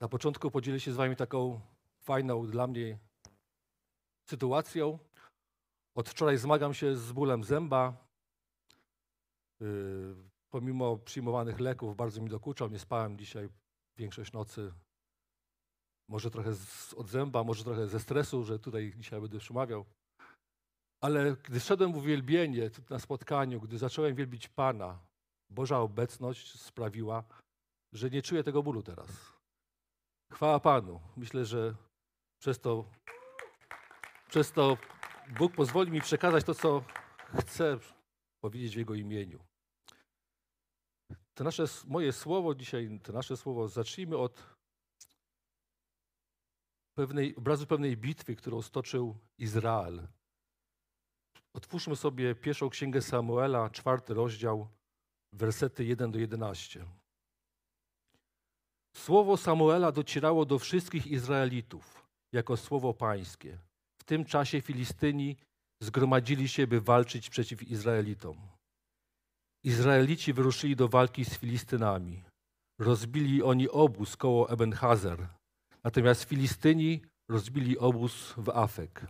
Na początku podzielę się z Wami taką fajną dla mnie sytuacją. Od wczoraj zmagam się z bólem zęba. Yy, pomimo przyjmowanych leków bardzo mi dokuczał. Nie spałem dzisiaj większość nocy. Może trochę z, od zęba, może trochę ze stresu, że tutaj dzisiaj będę przemawiał. Ale gdy szedłem w uwielbienie na spotkaniu, gdy zacząłem wielbić Pana, Boża obecność sprawiła, że nie czuję tego bólu teraz. Chwała Panu. Myślę, że przez to, przez to Bóg pozwoli mi przekazać to, co chcę powiedzieć w Jego imieniu. To nasze, moje słowo dzisiaj, to nasze słowo, zacznijmy od pewnej, obrazu pewnej bitwy, którą stoczył Izrael. Otwórzmy sobie pierwszą księgę Samuela, czwarty rozdział, wersety 1 do 11. Słowo Samuela docierało do wszystkich Izraelitów jako słowo pańskie. W tym czasie Filistyni zgromadzili się, by walczyć przeciw Izraelitom. Izraelici wyruszyli do walki z Filistynami. Rozbili oni obóz koło Ebenhazer, natomiast Filistyni rozbili obóz w Afek.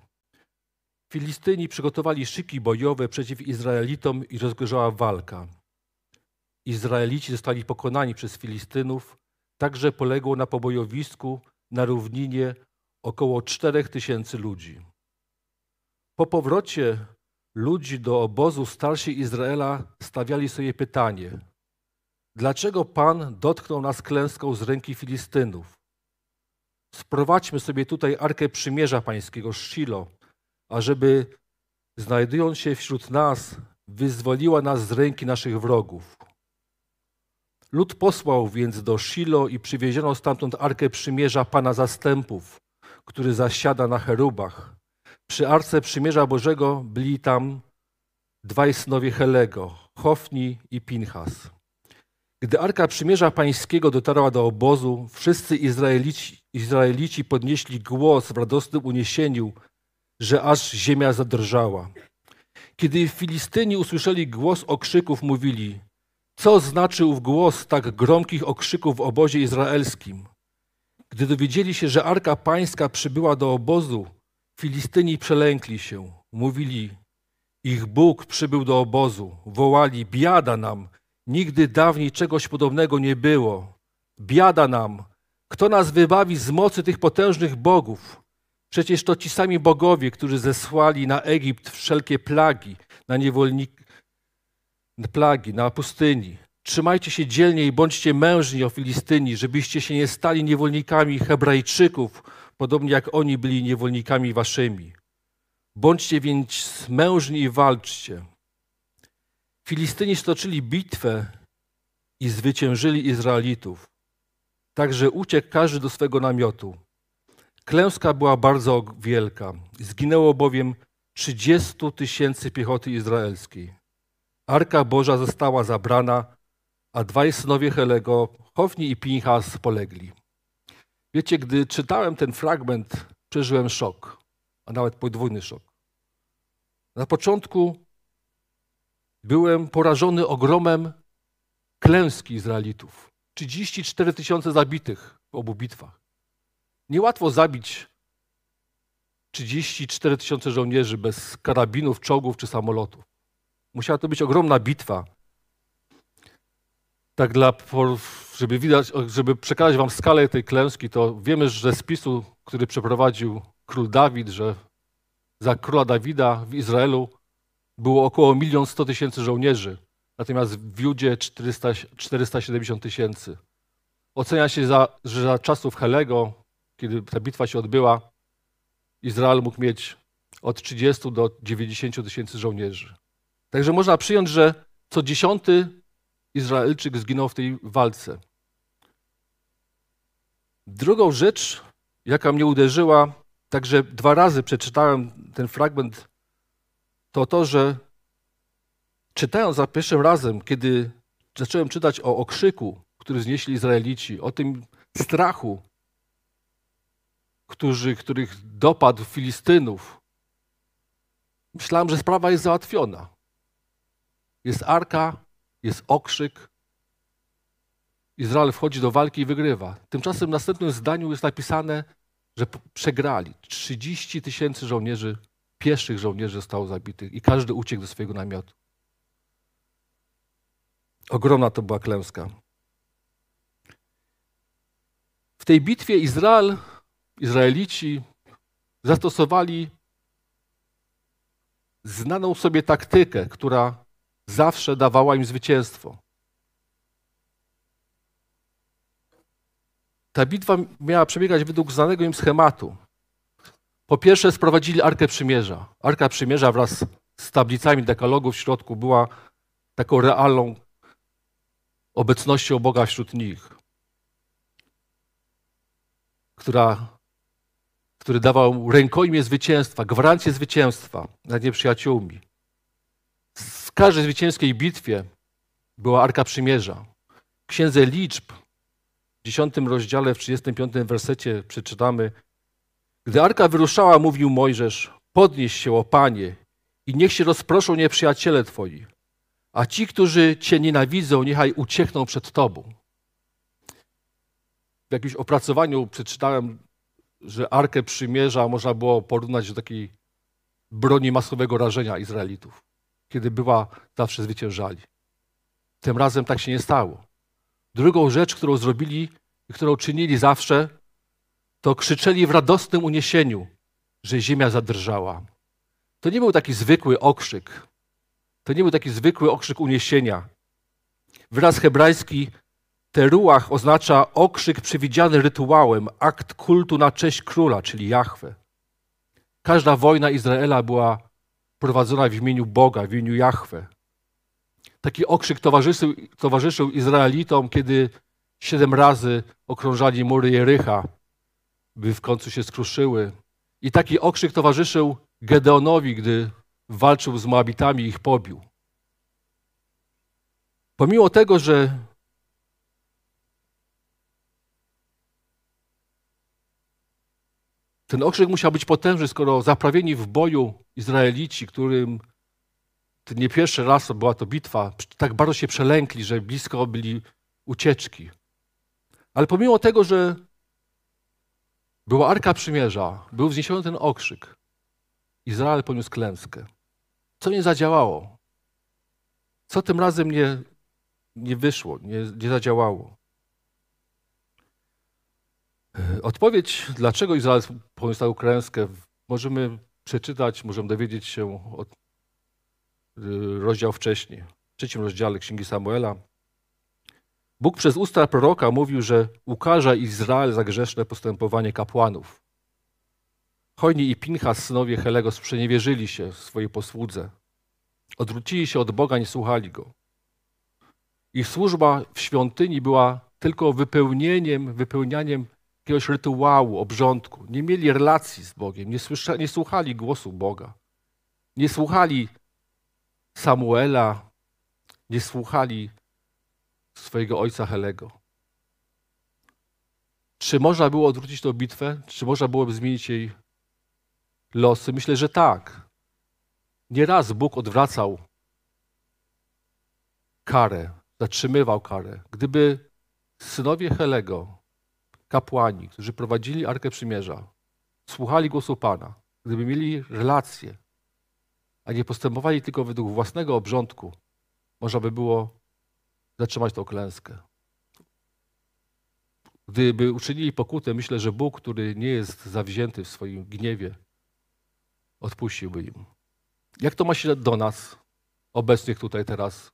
Filistyni przygotowali szyki bojowe przeciw Izraelitom i rozgorzała walka. Izraelici zostali pokonani przez Filistynów, także poległo na pobojowisku na równinie około czterech tysięcy ludzi. Po powrocie ludzi do obozu starsi Izraela stawiali sobie pytanie: Dlaczego Pan dotknął nas klęską z ręki Filistynów? Sprowadźmy sobie tutaj arkę przymierza pańskiego Shilo, ażeby znajdując się wśród nas, wyzwoliła nas z ręki naszych wrogów. Lud posłał więc do Shilo i przywieziono stamtąd arkę przymierza Pana zastępów, który zasiada na cherubach. Przy arce przymierza Bożego byli tam dwaj synowie Helego, Hofni i Pinchas. Gdy arka przymierza pańskiego dotarła do obozu, wszyscy Izraelici, Izraelici podnieśli głos w radosnym uniesieniu, że aż ziemia zadrżała. Kiedy Filistyni usłyszeli głos okrzyków, mówili: Co znaczył głos tak gromkich okrzyków w obozie izraelskim? Gdy dowiedzieli się, że arka pańska przybyła do obozu, Filistyni przelękli się. Mówili: Ich Bóg przybył do obozu. Wołali: Biada nam! Nigdy dawniej czegoś podobnego nie było. Biada nam! Kto nas wybawi z mocy tych potężnych bogów? Przecież to ci sami bogowie, którzy zesłali na Egipt wszelkie plagi, na niewolnik, plagi, na pustyni. Trzymajcie się dzielnie i bądźcie mężni o Filistyni, żebyście się nie stali niewolnikami Hebrajczyków, podobnie jak oni byli niewolnikami waszymi. Bądźcie więc mężni i walczcie. Filistyni stoczyli bitwę i zwyciężyli Izraelitów. Także uciekł każdy do swego namiotu. Klęska była bardzo wielka. Zginęło bowiem 30 tysięcy piechoty izraelskiej. Arka Boża została zabrana, a dwaj synowie Helego, Hofni i Pinchas, polegli. Wiecie, gdy czytałem ten fragment, przeżyłem szok, a nawet podwójny szok. Na początku byłem porażony ogromem klęski Izraelitów. 34 tysiące zabitych w obu bitwach. Niełatwo zabić 34 tysiące żołnierzy bez karabinów, czołgów czy samolotów. Musiała to być ogromna bitwa. Tak dla, żeby widać, żeby przekazać wam skalę tej klęski, to wiemy, że z spisu, który przeprowadził król Dawid, że za króla Dawida w Izraelu było około 1 100 tysięcy żołnierzy, natomiast w Judzie 400, 470 tysięcy. Ocenia się, za, że za czasów Helego, kiedy ta bitwa się odbyła, Izrael mógł mieć od 30 do 90 tysięcy żołnierzy. Także można przyjąć, że co dziesiąty Izraelczyk zginął w tej walce. Drugą rzecz, jaka mnie uderzyła, także dwa razy przeczytałem ten fragment, to to, że czytając za pierwszym razem, kiedy zacząłem czytać o okrzyku, który znieśli Izraelici, o tym strachu, którzy, których dopadł Filistynów, myślałem, że sprawa jest załatwiona. Jest arka, jest okrzyk. Izrael wchodzi do walki i wygrywa. Tymczasem w następnym zdaniu jest napisane, że przegrali. 30 tysięcy żołnierzy, pieszych żołnierzy zostało zabitych i każdy uciekł do swojego namiotu. Ogromna to była klęska. W tej bitwie Izrael, Izraelici zastosowali znaną sobie taktykę, która zawsze dawała im zwycięstwo. Ta bitwa miała przebiegać według znanego im schematu. Po pierwsze sprowadzili Arkę Przymierza. Arka Przymierza wraz z tablicami dekalogu w środku była taką realną obecnością Boga wśród nich, która, który dawał rękojmie zwycięstwa, gwarancję zwycięstwa nad nieprzyjaciółmi. Każdej zwycięskiej bitwie była Arka Przymierza. W Księdze Liczb w 10 rozdziale, w 35 wersecie przeczytamy Gdy Arka wyruszała, mówił Mojżesz, podnieś się, o Panie, i niech się rozproszą nieprzyjaciele Twoi, a ci, którzy Cię nienawidzą, niechaj uciekną przed Tobą. W jakimś opracowaniu przeczytałem, że Arkę Przymierza można było porównać do takiej broni masowego rażenia Izraelitów, kiedy była zawsze zwyciężali. Tym razem tak się nie stało. Drugą rzecz, którą zrobili i którą czynili zawsze, to krzyczeli w radosnym uniesieniu, że ziemia zadrżała. To nie był taki zwykły okrzyk. To nie był taki zwykły okrzyk uniesienia. Wyraz hebrajski teruach oznacza okrzyk przewidziany rytuałem, akt kultu na cześć króla, czyli Jahwe. Każda wojna Izraela była prowadzona w imieniu Boga, w imieniu Jahwe. Taki okrzyk towarzyszył, towarzyszył Izraelitom, kiedy siedem razy okrążali mury Jericha, by w końcu się skruszyły. I taki okrzyk towarzyszył Gedeonowi, gdy walczył z Moabitami i ich pobił. Pomimo tego, że ten okrzyk musiał być potężny, skoro zaprawieni w boju Izraelici, którym nie pierwszy raz była to bitwa, tak bardzo się przelękli, że blisko byli ucieczki. Ale pomimo tego, że była Arka Przymierza, był wzniesiony ten okrzyk, Izrael poniósł klęskę. Co nie zadziałało? Co tym razem nie, nie wyszło, nie, nie zadziałało? Odpowiedź, dlaczego Izrael tę klęskę, możemy przeczytać, możemy dowiedzieć się od y, rozdział wcześniej, w trzecim rozdziale Księgi Samuela. Bóg przez usta proroka mówił, że ukaże Izrael za grzeszne postępowanie kapłanów. Hojni i Pinchas, synowie Helego, sprzeniewierzyli się swojej posłudze. Odwrócili się od Boga, nie słuchali Go. Ich służba w świątyni była tylko wypełnieniem, wypełnianiem jakiegoś rytuału, obrządku. Nie mieli relacji z Bogiem, nie, słysza, nie słuchali głosu Boga. Nie słuchali Samuela, nie słuchali swojego ojca Helego. Czy można było odwrócić tę bitwę? Czy można byłoby zmienić jej losy? Myślę, że tak. Nieraz Bóg odwracał karę, zatrzymywał karę. Gdyby synowie Helego, kapłani, którzy prowadzili Arkę Przymierza, słuchali głosu Pana, gdyby mieli relacje, a nie postępowali tylko według własnego obrządku, można by było zatrzymać tą klęskę. Gdyby uczynili pokutę, myślę, że Bóg, który nie jest zawzięty w swoim gniewie, odpuściłby im. Jak to ma się do nas, obecnych tutaj teraz?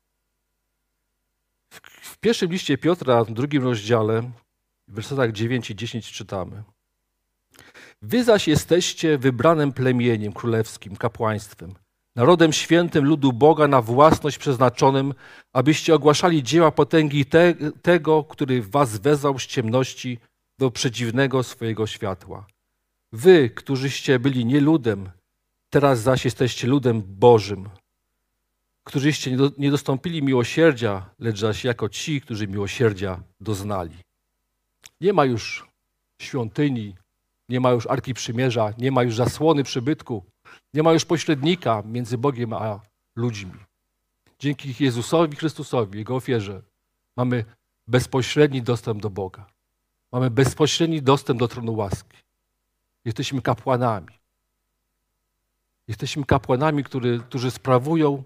W, pierwszym liście Piotra, w drugim rozdziale, w wersetach 9 i 10 czytamy. Wy zaś jesteście wybranym plemieniem królewskim, kapłaństwem, narodem świętym ludu Boga na własność przeznaczonym, abyście ogłaszali dzieła potęgi te, tego, który was wezwał z ciemności do przedziwnego swojego światła. Wy, którzyście byli nie ludem, teraz zaś jesteście ludem Bożym, którzyście nie dostąpili miłosierdzia, lecz zaś jako ci, którzy miłosierdzia doznali. Nie ma już świątyni, nie ma już Arki Przymierza, nie ma już zasłony przybytku, nie ma już pośrednika między Bogiem a ludźmi. Dzięki Jezusowi Chrystusowi, Jego ofierze, mamy bezpośredni dostęp do Boga. Mamy bezpośredni dostęp do tronu łaski. Jesteśmy kapłanami. Jesteśmy kapłanami, który, którzy sprawują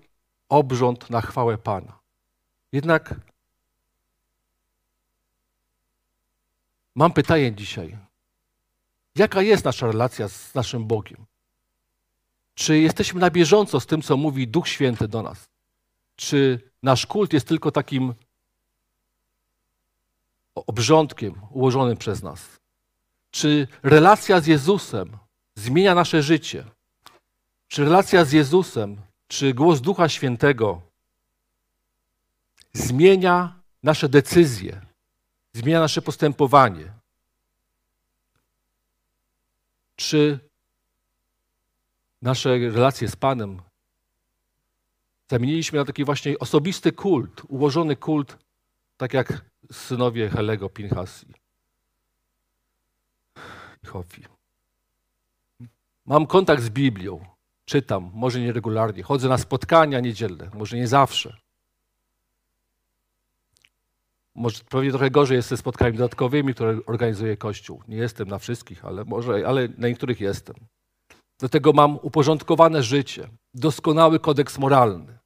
obrząd na chwałę Pana. Jednak mam pytanie dzisiaj. Jaka jest nasza relacja z naszym Bogiem? Czy jesteśmy na bieżąco z tym, co mówi Duch Święty do nas? Czy nasz kult jest tylko takim obrządkiem ułożonym przez nas? Czy relacja z Jezusem zmienia nasze życie? Czy relacja z Jezusem, czy głos Ducha Świętego zmienia nasze decyzje, zmienia nasze postępowanie? Czy nasze relacje z Panem zamieniliśmy na taki właśnie osobisty kult, ułożony kult, tak jak synowie Helego, Pinchas i Hofi. Mam kontakt z Biblią, czytam, może nieregularnie, chodzę na spotkania niedzielne, może nie zawsze. Może pewnie trochę gorzej jest ze spotkaniami dodatkowymi, które organizuje Kościół. Nie jestem na wszystkich, ale może, ale na niektórych jestem. Do tego mam uporządkowane życie, doskonały kodeks moralny.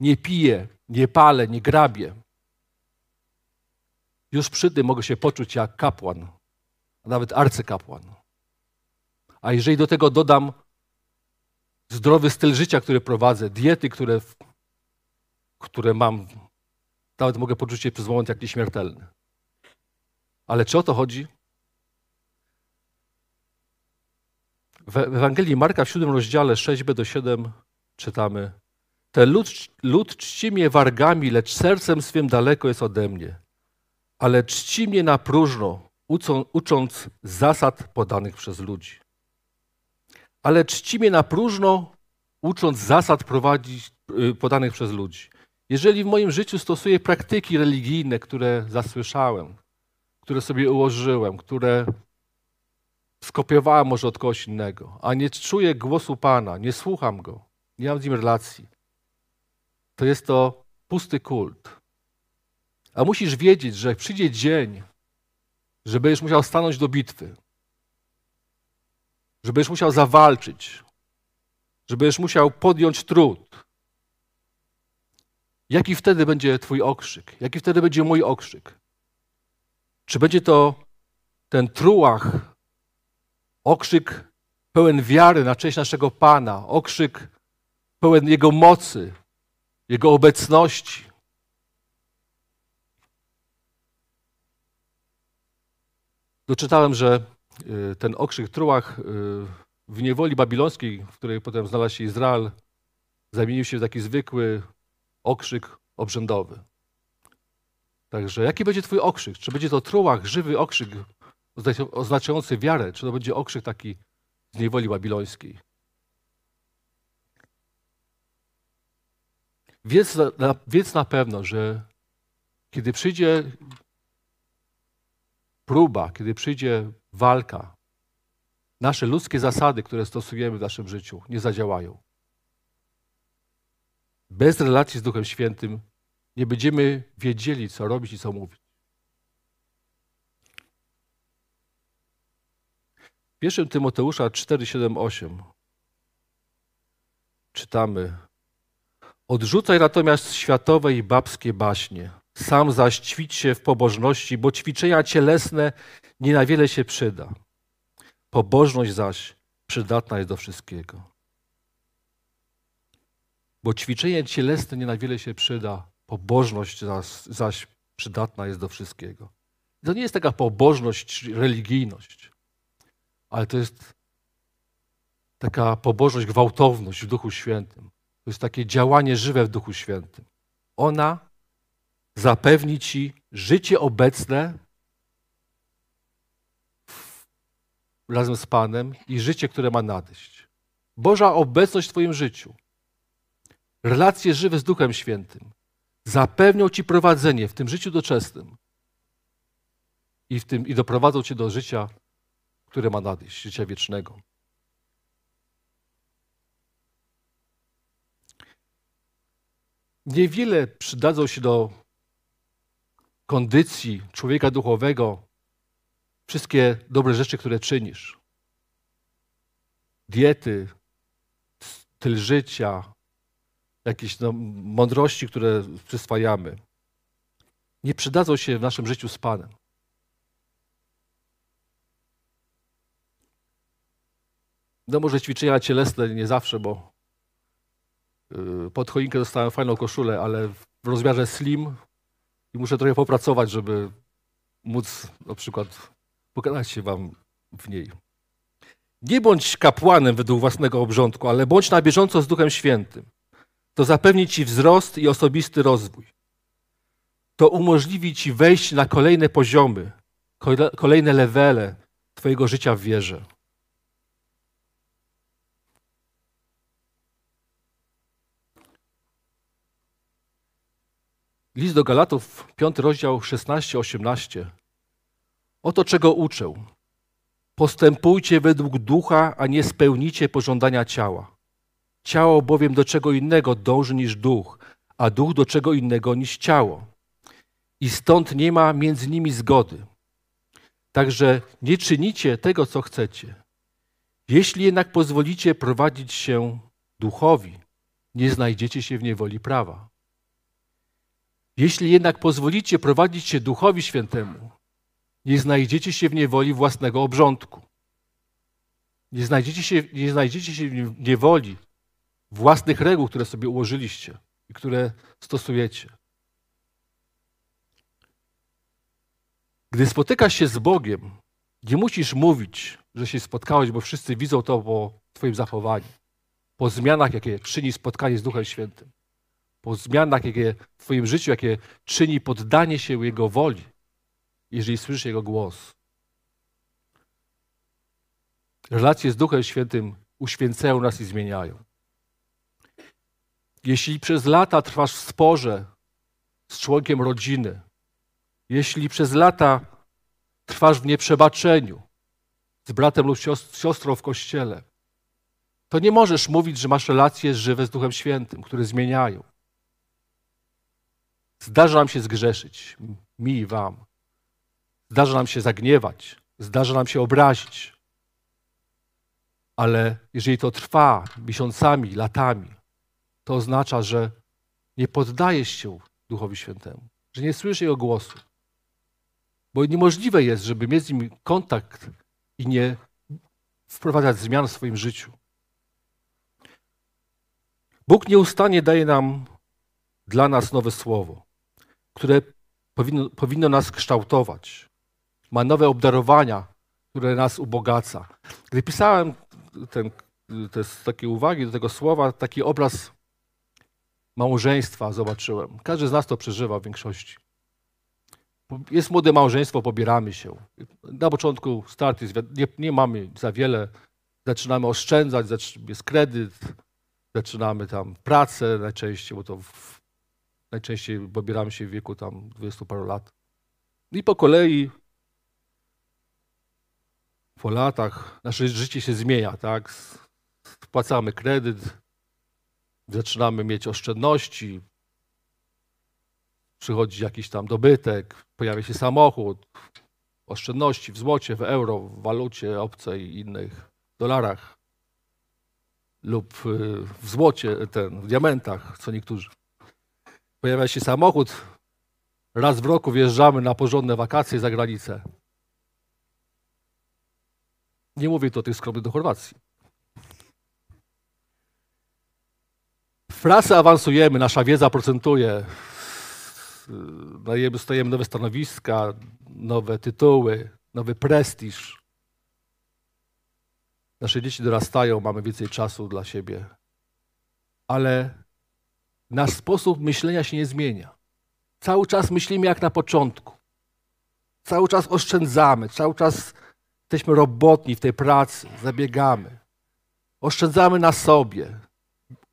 Nie piję, nie palę, nie grabię. Już przy tym mogę się poczuć jak kapłan, a nawet arcykapłan. A jeżeli do tego dodam zdrowy styl życia, który prowadzę, diety, które, które mam, nawet mogę poczuć się przez moment jak nieśmiertelny. Ale czy o to chodzi? W Ewangelii Marka w siódmym rozdziale 6b do 7 czytamy Ten lud, lud czci mnie wargami, lecz sercem swym daleko jest ode mnie. Ale czci mnie na próżno, uczą, ucząc zasad podanych przez ludzi. Ale czci mnie na próżno, ucząc zasad prowadzić, y, podanych przez ludzi. Jeżeli w moim życiu stosuję praktyki religijne, które zasłyszałem, które sobie ułożyłem, które skopiowałem może od kogoś innego, a nie czuję głosu Pana, nie słucham Go, nie mam z Nim relacji, to jest to pusty kult. A musisz wiedzieć, że przyjdzie dzień, że będziesz musiał stanąć do bitwy, że będziesz musiał zawalczyć, że będziesz musiał podjąć trud. Jaki wtedy będzie Twój okrzyk? Jaki wtedy będzie mój okrzyk? Czy będzie to ten trułach Okrzyk pełen wiary na cześć naszego Pana, okrzyk pełen Jego mocy, Jego obecności. Doczytałem, że y, ten okrzyk trułach y, w niewoli babilońskiej, w której potem znalazł się Izrael, zamienił się w taki zwykły okrzyk obrzędowy. Także jaki będzie Twój okrzyk? Czy będzie to trułach, żywy okrzyk oznaczający wiarę, czy to będzie okrzyk taki z niewoli babilońskiej. Wiedz na, wiedz na pewno, że kiedy przyjdzie próba, kiedy przyjdzie walka, nasze ludzkie zasady, które stosujemy w naszym życiu, nie zadziałają. Bez relacji z Duchem Świętym nie będziemy wiedzieli, co robić i co mówić. 1 Tymoteusza 4, 7, 8 czytamy Odrzucaj natomiast światowe i babskie baśnie. Sam zaś ćwicz się w pobożności, bo ćwiczenia cielesne nie na wiele się przyda. Pobożność zaś przydatna jest do wszystkiego. Bo ćwiczenie cielesne nie na wiele się przyda, pobożność zaś, zaś przydatna jest do wszystkiego. To nie jest taka pobożność, religijność ale to jest taka pobożność, gwałtowność w Duchu Świętym. To jest takie działanie żywe w Duchu Świętym. Ona zapewni ci życie obecne razem z Panem i życie, które ma nadejść. Boża obecność w Twoim życiu, relacje żywe z Duchem Świętym zapewnią Ci prowadzenie w tym życiu doczesnym i, w tym, i doprowadzą Cię do życia które ma nadejść, życia wiecznego. Niewiele przydadzą się do kondycji człowieka duchowego wszystkie dobre rzeczy, które czynisz. Diety, styl życia, jakieś no, mądrości, które przyswajamy, nie przydadzą się w naszym życiu z Panem. No może ćwiczenia cielesne nie zawsze, bo yy, pod choinkę dostałem fajną koszulę, ale w rozmiarze slim i muszę trochę popracować, żeby móc na przykład pokazać się wam w niej. Nie bądź kapłanem według własnego obrządku, ale bądź na bieżąco z Duchem Świętym. To zapewni ci wzrost i osobisty rozwój. To umożliwi ci wejść na kolejne poziomy, kolejne levele Twojego życia w wierze. List do Galatów, 5 rozdział 16-18. Oto czego uczę. Postępujcie według ducha, a nie spełnicie pożądania ciała. Ciało bowiem do czego innego dąży niż duch, a duch do czego innego niż ciało. I stąd nie ma między nimi zgody. Także nie czynicie tego, co chcecie. Jeśli jednak pozwolicie prowadzić się duchowi, nie znajdziecie się w niewoli prawa. Jeśli jednak pozwolicie prowadzić się duchowi świętemu, nie znajdziecie się w niewoli własnego obrządku. Nie znajdziecie się, nie znajdziecie się w niewoli własnych reguł, które sobie ułożyliście i które stosujecie. Gdy spotykasz się z Bogiem, nie musisz mówić, że się spotkałeś, bo wszyscy widzą to po Twoim zachowaniu, po zmianach, jakie czyni spotkanie z Duchem Świętym, po zmianach, jakie w Twoim życiu, jakie czyni poddanie się Jego woli jeżeli słyszy Jego głos. Relacje z Duchem Świętym uświęcają nas i zmieniają. Jeśli przez lata trwasz w sporze z członkiem rodziny, jeśli przez lata trwasz w nieprzebaczeniu z bratem lub siostrą w kościele, to nie możesz mówić, że masz relacje żywe z Duchem Świętym, które zmieniają. Zdarza nam się zgrzeszyć, mi i wam. Zdarza nam się zagniewać, zdarza nam się obrazić. Ale jeżeli to trwa miesiącami, latami, to oznacza, że nie poddajesz się Duchowi Świętemu, że nie słyszysz Jego głosu. Bo niemożliwe jest, żeby mieć z Nim kontakt i nie wprowadzać zmian w swoim życiu. Bóg nieustannie daje nam dla nas nowe słowo, które powinno, powinno nas kształtować ma nowe obdarowania, które nas ubogaca. Gdy pisałem ten, te takie uwagi do tego słowa, taki obraz małżeństwa zobaczyłem. Każdy z nas to przeżywa w większości. Jest młode małżeństwo, pobieramy się. Na początku start jest, nie, nie mamy za wiele, zaczynamy oszczędzać, jest kredyt, zaczynamy tam pracę najczęściej, bo to w, najczęściej pobieramy się w wieku tam 20 paru lat. I po kolei po latach nasze życie się zmienia, tak? Spłacamy kredyt, zaczynamy mieć oszczędności, przychodzi jakiś tam dobytek, pojawia się samochód, oszczędności w złocie, w euro, w walucie obcej innych dolarach lub y, w złocie, ten, w diamentach, co niektórzy. Pojawia się samochód, raz w roku wjeżdżamy na porządne wakacje za granicę. Nie mówię to o tych skromnych do Chorwacji. W pracy awansujemy, nasza wiedza procentuje, dostajemy nowe stanowiska, nowe tytuły, nowy prestiż. Nasze dzieci dorastają, mamy więcej czasu dla siebie. Ale nasz sposób myślenia się nie zmienia. Cały czas myślimy jak na początku. Cały czas oszczędzamy, cały czas Jesteśmy robotni w tej pracy, zabiegamy. Oszczędzamy na sobie.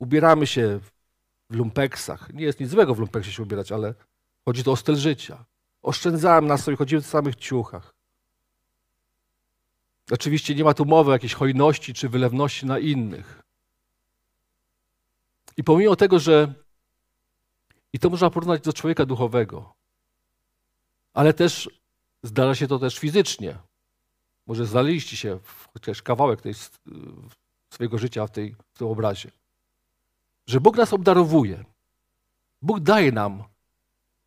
Ubieramy się w lumpeksach. Nie jest nic złego w lumpeksie się ubierać, ale chodzi to o styl życia. Oszczędzamy na sobie, chodzimy w samych ciuchach. Oczywiście nie ma tu mowy o jakiejś hojności czy wylewności na innych. I pomimo tego, że i to można porównać do człowieka duchowego, Ale też zdarza się to też fizycznie. Może znaleźliście się w chociaż kawałek tej, swojego życia w, tej, w tym obrazie. Że Bóg nas obdarowuje. Bóg daje nam,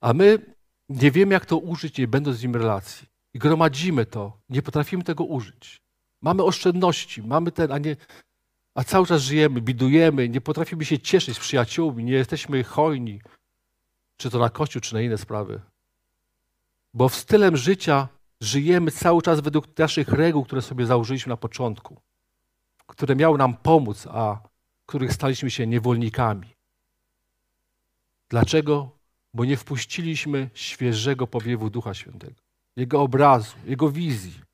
a my nie wiemy, jak to użyć, nie będąc z nim relacji. I gromadzimy to, nie potrafimy tego użyć. Mamy oszczędności, mamy ten, a nie, a cały czas żyjemy, bidujemy, nie potrafimy się cieszyć z przyjaciółmi, nie jesteśmy hojni, czy to na kościół, czy na inne sprawy. Bo w stylem życia żyjemy cały czas według naszych reguł, które sobie założyliśmy na początku, które miały nam pomóc, a których staliśmy się niewolnikami. Dlaczego? Bo nie wpuściliśmy świeżego powiewu Ducha Świętego, Jego obrazu, Jego wizji.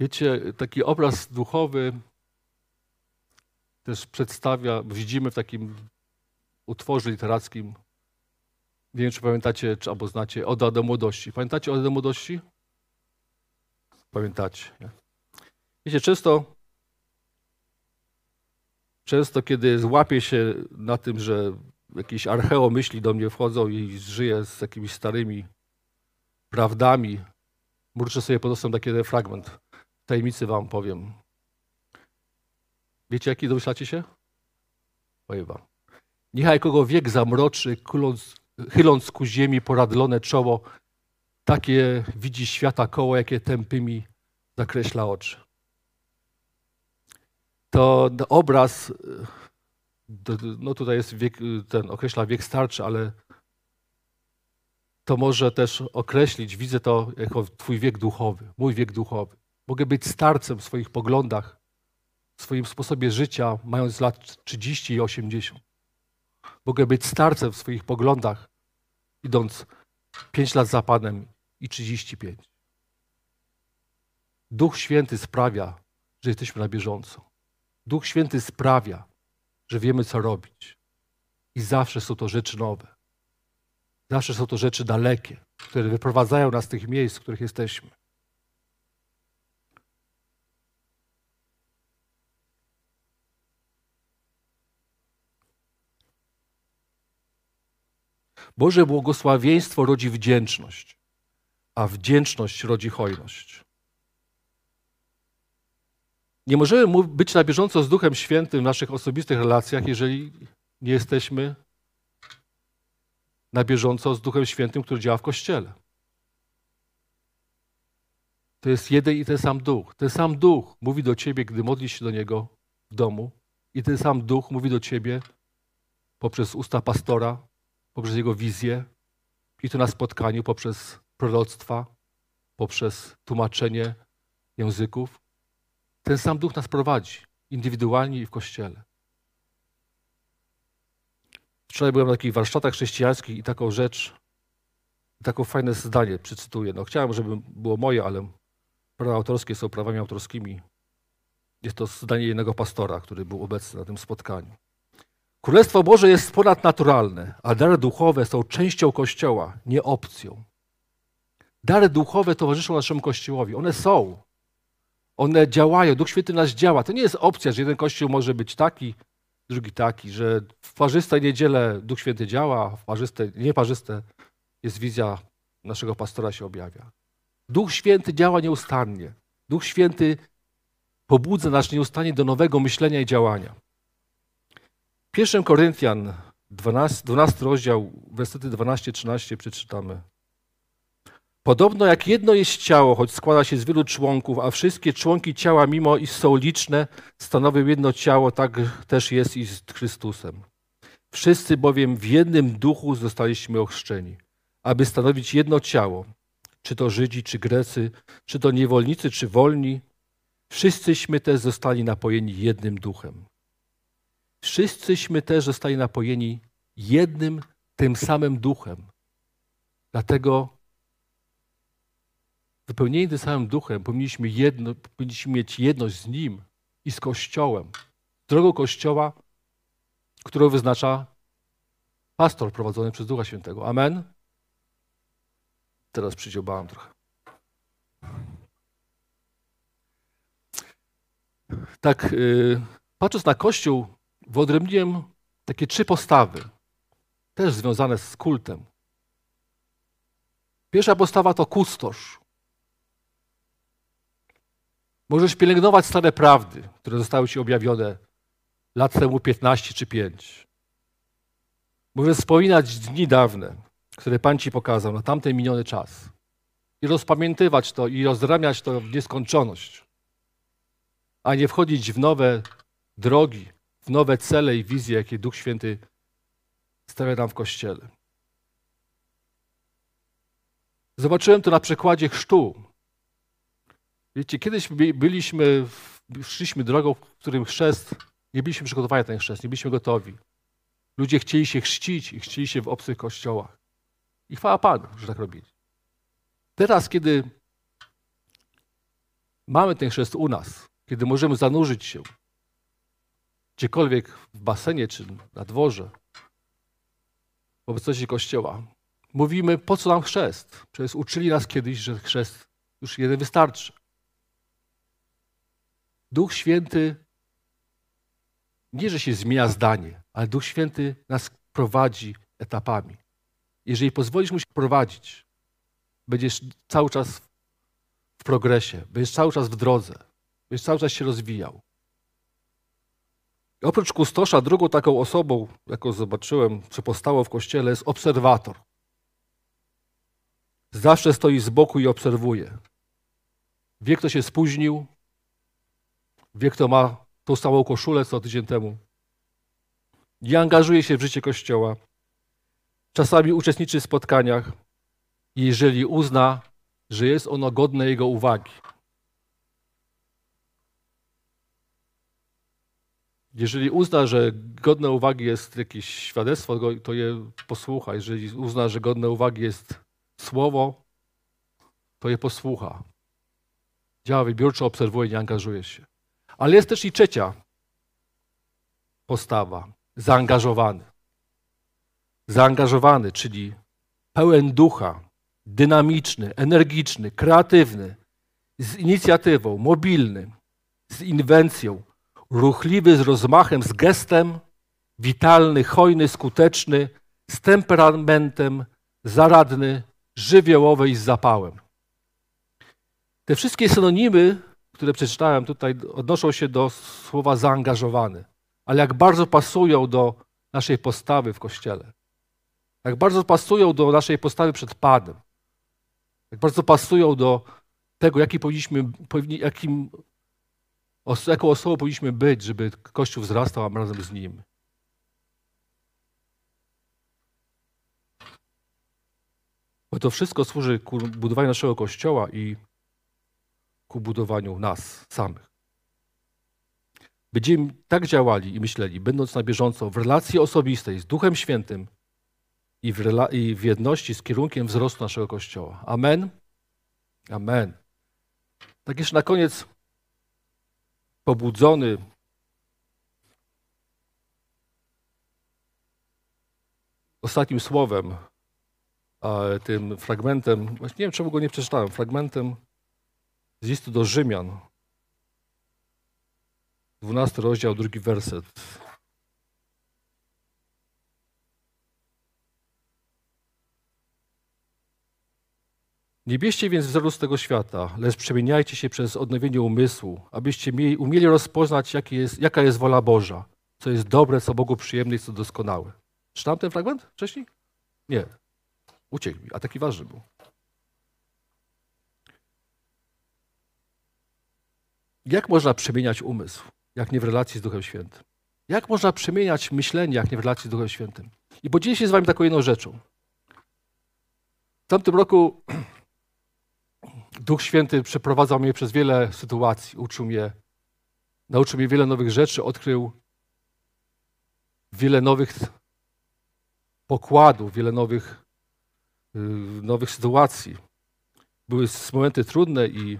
Wiecie, taki obraz duchowy też przedstawia, widzimy w takim utworze literackim, nie wiem, czy pamiętacie, czy albo znacie, Oda do młodości. Pamiętacie Oda do młodości? Pamiętacie. Nie? Wiecie, często, często kiedy złapię się na tym, że jakieś archeo myśli do mnie wchodzą i żyję z jakimiś starymi prawdami, murczę sobie pod nosem taki fragment tajemnicy wam powiem. Wiecie, jaki domyślacie się? Powiem wam. Niechaj kogo wiek zamroczy, kuląc, chyląc ku ziemi poradlone czoło, takie widzi świata koło, jakie tępymi zakreśla oczy. To obraz, no tutaj jest wiek, ten określa wiek starczy, ale to może też określić, widzę to jako twój wiek duchowy, mój wiek duchowy. Mogę być starcem w swoich poglądach, w swoim sposobie życia, mając lat 30 i 80. Mogę być starcem w swoich poglądach, idąc 5 lat za Panem i 35. Duch Święty sprawia, że jesteśmy na bieżąco. Duch Święty sprawia, że wiemy, co robić. I zawsze są to rzeczy nowe. Zawsze są to rzeczy dalekie, które wyprowadzają nas z tych miejsc, w których jesteśmy. Boże błogosławieństwo rodzi wdzięczność, a wdzięczność rodzi hojność. Nie możemy być na bieżąco z Duchem Świętym w naszych osobistych relacjach, jeżeli nie jesteśmy na bieżąco z Duchem Świętym, który działa w Kościele. To jest jeden i ten sam Duch. Ten sam Duch mówi do ciebie, gdy modlisz się do Niego w domu, i ten sam Duch mówi do ciebie poprzez usta pastora, poprzez Jego wizję i to na spotkaniu poprzez proroctwa, poprzez tłumaczenie języków. Ten sam Duch nas prowadzi, indywidualnie i w Kościele. Wczoraj byłem na takich warsztatach chrześcijańskich i taką rzecz, taką fajne zdanie przecytuję. No, chciałem, żeby było moje, ale prawa autorskie są prawami autorskimi. Jest to zdanie jednego pastora, który był obecny na tym spotkaniu. Królestwo Boże jest ponadnaturalne, a dary duchowe są częścią Kościoła, nie opcją. Dary duchowe towarzyszą naszemu Kościołowi. One są. One działają. Duch Święty nas działa. To nie jest opcja, że jeden Kościół może być taki, drugi taki, że w parzystej niedzielę Duch Święty działa, w parzyste, nieparzyste jest wizja naszego pastora się objawia. Duch Święty działa nieustannie. Duch Święty pobudza nas nieustannie do nowego myślenia i działania. 1 Koryntian, 12, 12 rozdział, wersety 12-13 przeczytamy. Podobno jak jedno jest ciało, choć składa się z wielu członków, a wszystkie członki ciała, mimo iż są liczne, stanowią jedno ciało, tak też jest i z Chrystusem. Wszyscy bowiem w jednym duchu zostaliśmy ochrzczeni, aby stanowić jedno ciało, czy to Żydzi, czy Grecy, czy to niewolnicy, czy wolni. Wszyscyśmy też zostali napojeni jednym duchem. Wszyscyśmy też zostali napojeni jednym, tym samym duchem. Dlatego wypełnieni tym samym duchem powinniśmy, jedno, powinniśmy mieć jedność z Nim i z Kościołem. Drogą Kościoła, którą wyznacza pastor prowadzony przez Ducha Świętego. Amen? Teraz przydziobałem trochę. tak y, patrząc na Kościół, wyodrębniłem takie trzy postawy, też związane z kultem. Pierwsza postawa to kustosz. Możesz pielęgnować stare prawdy, które zostały ci objawione lat temu 15 czy 5. Możesz wspominać dni dawne, które Pan ci pokazał na tamten miniony czas. I rozpamiętywać to i rozramiać to w nieskończoność. A nie wchodzić w nowe drogi, w nowe cele i wizje, jakie Duch Święty stawia nam w Kościele. Zobaczyłem to na przykładzie chrztu. Wiecie, kiedyś byliśmy, szliśmy drogą, w którym chrzest, nie byliśmy przygotowani na ten chrzest, nie byliśmy gotowi. Ludzie chcieli się chrzcić i chcieli się w obcych kościołach. I chwała Panu, że tak robili. Teraz, kiedy mamy ten chrzest u nas, kiedy możemy zanurzyć się gdziekolwiek w basenie czy na dworze, w obecności Kościoła, mówimy, po co nam chrzest? Przecież uczyli nas kiedyś, że chrzest już jeden wystarczy. Duch Święty nie, że się zmienia zdanie, ale Duch Święty nas prowadzi etapami. Jeżeli pozwolisz mu się prowadzić, będziesz cały czas w progresie, będziesz cały czas w drodze, będziesz cały czas się rozwijał. Oprócz kustosza, drugą taką osobą, jaką zobaczyłem, czy postało w kościele, jest obserwator. Zawsze stoi z boku i obserwuje. Wie, kto się spóźnił, wie, kto ma tą samą koszulę co tydzień temu. Nie angażuje się w życie Kościoła. Czasami uczestniczy w spotkaniach, jeżeli uzna, że jest ono godne jego uwagi. Jeżeli uzna, że godne uwagi jest jakieś świadectwo, to je posłucha. Jeżeli uzna, że godne uwagi jest słowo, to je posłucha. Działa wybiórczo, obserwuje, nie angażuje się. Ale jest też i trzecia postawa zaangażowany. Zaangażowany, czyli pełen ducha, dynamiczny, energiczny, kreatywny, z inicjatywą, mobilny, z inwencją, ruchliwy z rozmachem, z gestem, witalny, hojny, skuteczny, z temperamentem, zaradny, żywiołowy i z zapałem. Te wszystkie synonimy, które przeczytałem tutaj, odnoszą się do słowa zaangażowany, ale jak bardzo pasują do naszej postawy w Kościele. Jak bardzo pasują do naszej postawy przed Panem. Jak bardzo pasują do tego, jaki powinniśmy, jakim jaką osobą powinniśmy być, żeby Kościół wzrastał, a razem z Nim. Bo to wszystko służy ku budowaniu naszego Kościoła i ku budowaniu nas samych. Będziemy tak działali i myśleli, będąc na bieżąco w relacji osobistej z Duchem Świętym i w, i w jedności z kierunkiem wzrostu naszego Kościoła. Amen? Amen. Tak jeszcze na koniec pobudzony ostatnim słowem, tym fragmentem, właśnie nie wiem, czemu go nie przeczytałem, fragmentem z listu do Rzymian, 12 rozdział, drugi werset. Nie bierzcie więc wzoru z tego świata, lecz przemieniajcie się przez odnowienie umysłu, abyście mieli, umieli rozpoznać, jest, jaka jest wola Boża, co jest dobre, co Bogu przyjemne i co doskonałe. Czytałem ten fragment wcześniej? Nie. Uciekł mi, a taki ważny był. Jak można przemieniać umysł, jak nie w relacji z Duchem Świętym? Jak można przemieniać myślenie, jak nie w relacji z Duchem Świętym? I podzielę się z wami taką jedną rzeczą. W tamtym roku Duch Święty przeprowadzał mnie przez wiele sytuacji, uczył mnie, nauczył mnie wiele nowych rzeczy, odkrył wiele nowych pokładów, wiele nowych, yy, nowych sytuacji. Były momenty trudne i,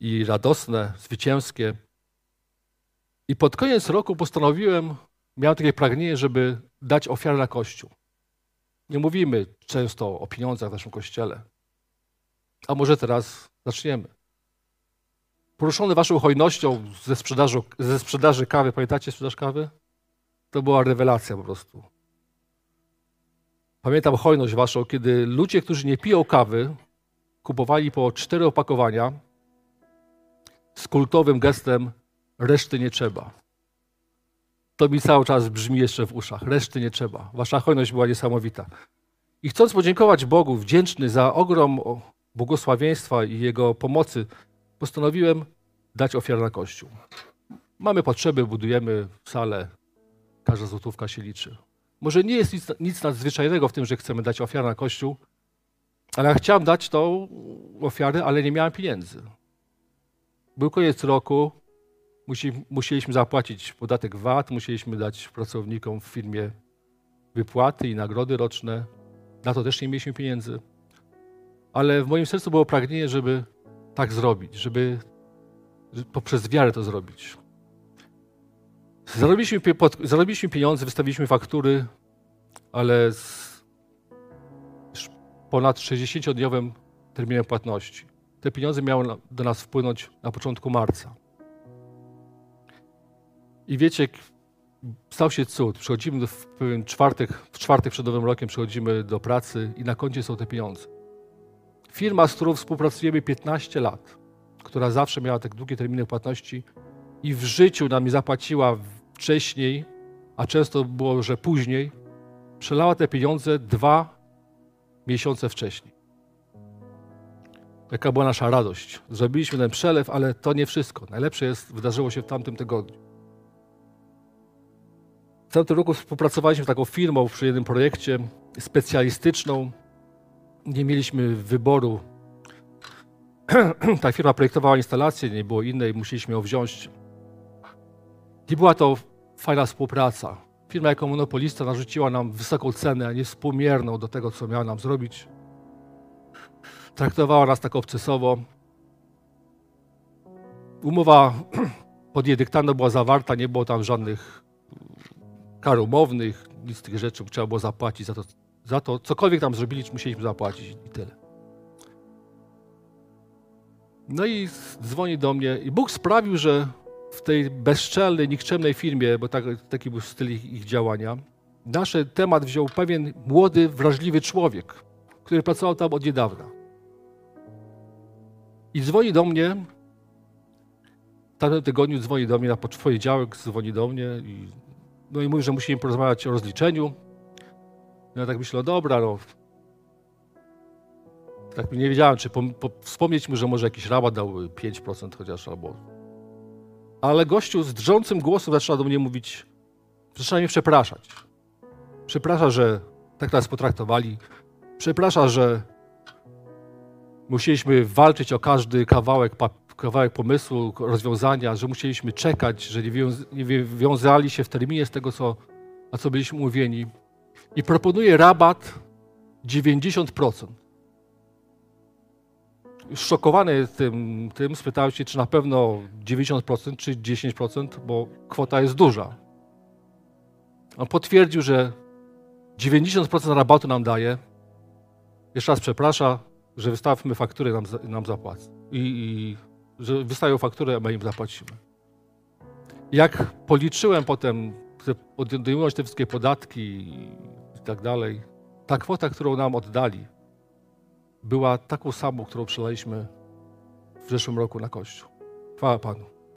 i radosne, zwycięskie. I pod koniec roku postanowiłem, miałem takie pragnienie, żeby dać ofiarę na Kościół. Nie mówimy często o pieniądzach w naszym Kościele. A może teraz zaczniemy. poruszony waszą hojnością ze sprzedaży, ze sprzedaży kawy, pamiętacie sprzedaż kawy? To była rewelacja po prostu. Pamiętam hojność waszą, kiedy ludzie, którzy nie piją kawy, kupowali po cztery opakowania z kultowym gestem reszty nie trzeba. To mi cały czas brzmi jeszcze w uszach. Reszty nie trzeba. Wasza hojność była niesamowita. I chcąc podziękować Bogu, wdzięczny za ogrom błogosławieństwa i Jego pomocy, postanowiłem dać ofiarę na Kościół. Mamy potrzeby, budujemy salę, każda złotówka się liczy. Może nie jest nic, nic nadzwyczajnego w tym, że chcemy dać ofiarę na Kościół, ale ja chciałem dać tą ofiarę, ale nie miałem pieniędzy. Był koniec roku, musi, musieliśmy zapłacić podatek VAT, musieliśmy dać pracownikom w firmie wypłaty i nagrody roczne. Na to też nie mieliśmy pieniędzy. Ale w moim sercu było pragnienie, żeby tak zrobić, żeby poprzez wiarę to zrobić. Zarobiliśmy, zarobiliśmy pieniądze, wystawiliśmy faktury, ale z ponad 60-dniowym terminem płatności. Te pieniądze miały do nas wpłynąć na początku marca. I wiecie, stał się cud. Przychodzimy w czwartek, w czwartek przed Nowym Rokiem przychodzimy do pracy i na koncie są te pieniądze. Firma, z którą współpracujemy 15 lat, która zawsze miała tak długie terminy płatności i w życiu nam zapłaciła wcześniej, a często było, że później, przelała te pieniądze dwa miesiące wcześniej. Jaka była nasza radość. Zrobiliśmy ten przelew, ale to nie wszystko. Najlepsze jest, wydarzyło się w tamtym tygodniu. W tamtym roku współpracowaliśmy z taką firmą przy jednym projekcie specjalistyczną. Nie mieliśmy wyboru. Ta firma projektowała instalację, nie było innej, musieliśmy ją wziąć. I była to fajna współpraca. Firma jako monopolista narzuciła nam wysoką cenę, niewspółmierną do tego, co miała nam zrobić. Traktowała nas tak obcesowo. Umowa pod jej dyktando była zawarta, nie było tam żadnych kar umownych, nic z tych rzeczy, trzeba było zapłacić za to, za to cokolwiek tam zrobili, musieliśmy zapłacić i tyle. No i dzwoni do mnie i Bóg sprawił, że w tej bezczelnej, nikczemnej firmie, bo tak, taki był styl ich, ich działania, nasz temat wziął pewien młody, wrażliwy człowiek, który pracował tam od niedawna. I dzwoni do mnie, w tamtym tygodniu dzwoni do mnie na poniedziałek, dzwoni do mnie i, no i mówi, że musimy porozmawiać o rozliczeniu. Ja tak myślę, dobra, no. Tak nie wiedziałem, czy po, po, wspomnieć mu, że może jakiś rabat dał 5% chociaż, albo ale gościu z drżącym głosem zaczyna do mnie mówić, zaczyna mnie przepraszać. Przeprasza, że tak nas potraktowali. Przeprasza, że musieliśmy walczyć o każdy kawałek, kawałek pomysłu, rozwiązania, że musieliśmy czekać, że nie, nie wiązali się w terminie z tego, co, na co byliśmy umówieni. I proponuje rabat 90% szokowany tym, tym, spytałem się, czy na pewno 90% czy 10%, bo kwota jest duża. On potwierdził, że 90% rabatu nam daje. Jeszcze raz przeprasza, że wystawmy fakturę nam, nam zapłacą. I, I, że wystawią fakturę, a my im zapłacimy. Jak policzyłem potem, odejmując te wszystkie podatki tak dalej, ta kwota, którą nam oddali, była taką samą, którą przelaliśmy w zeszłym roku na Kościół. Chwała Panu.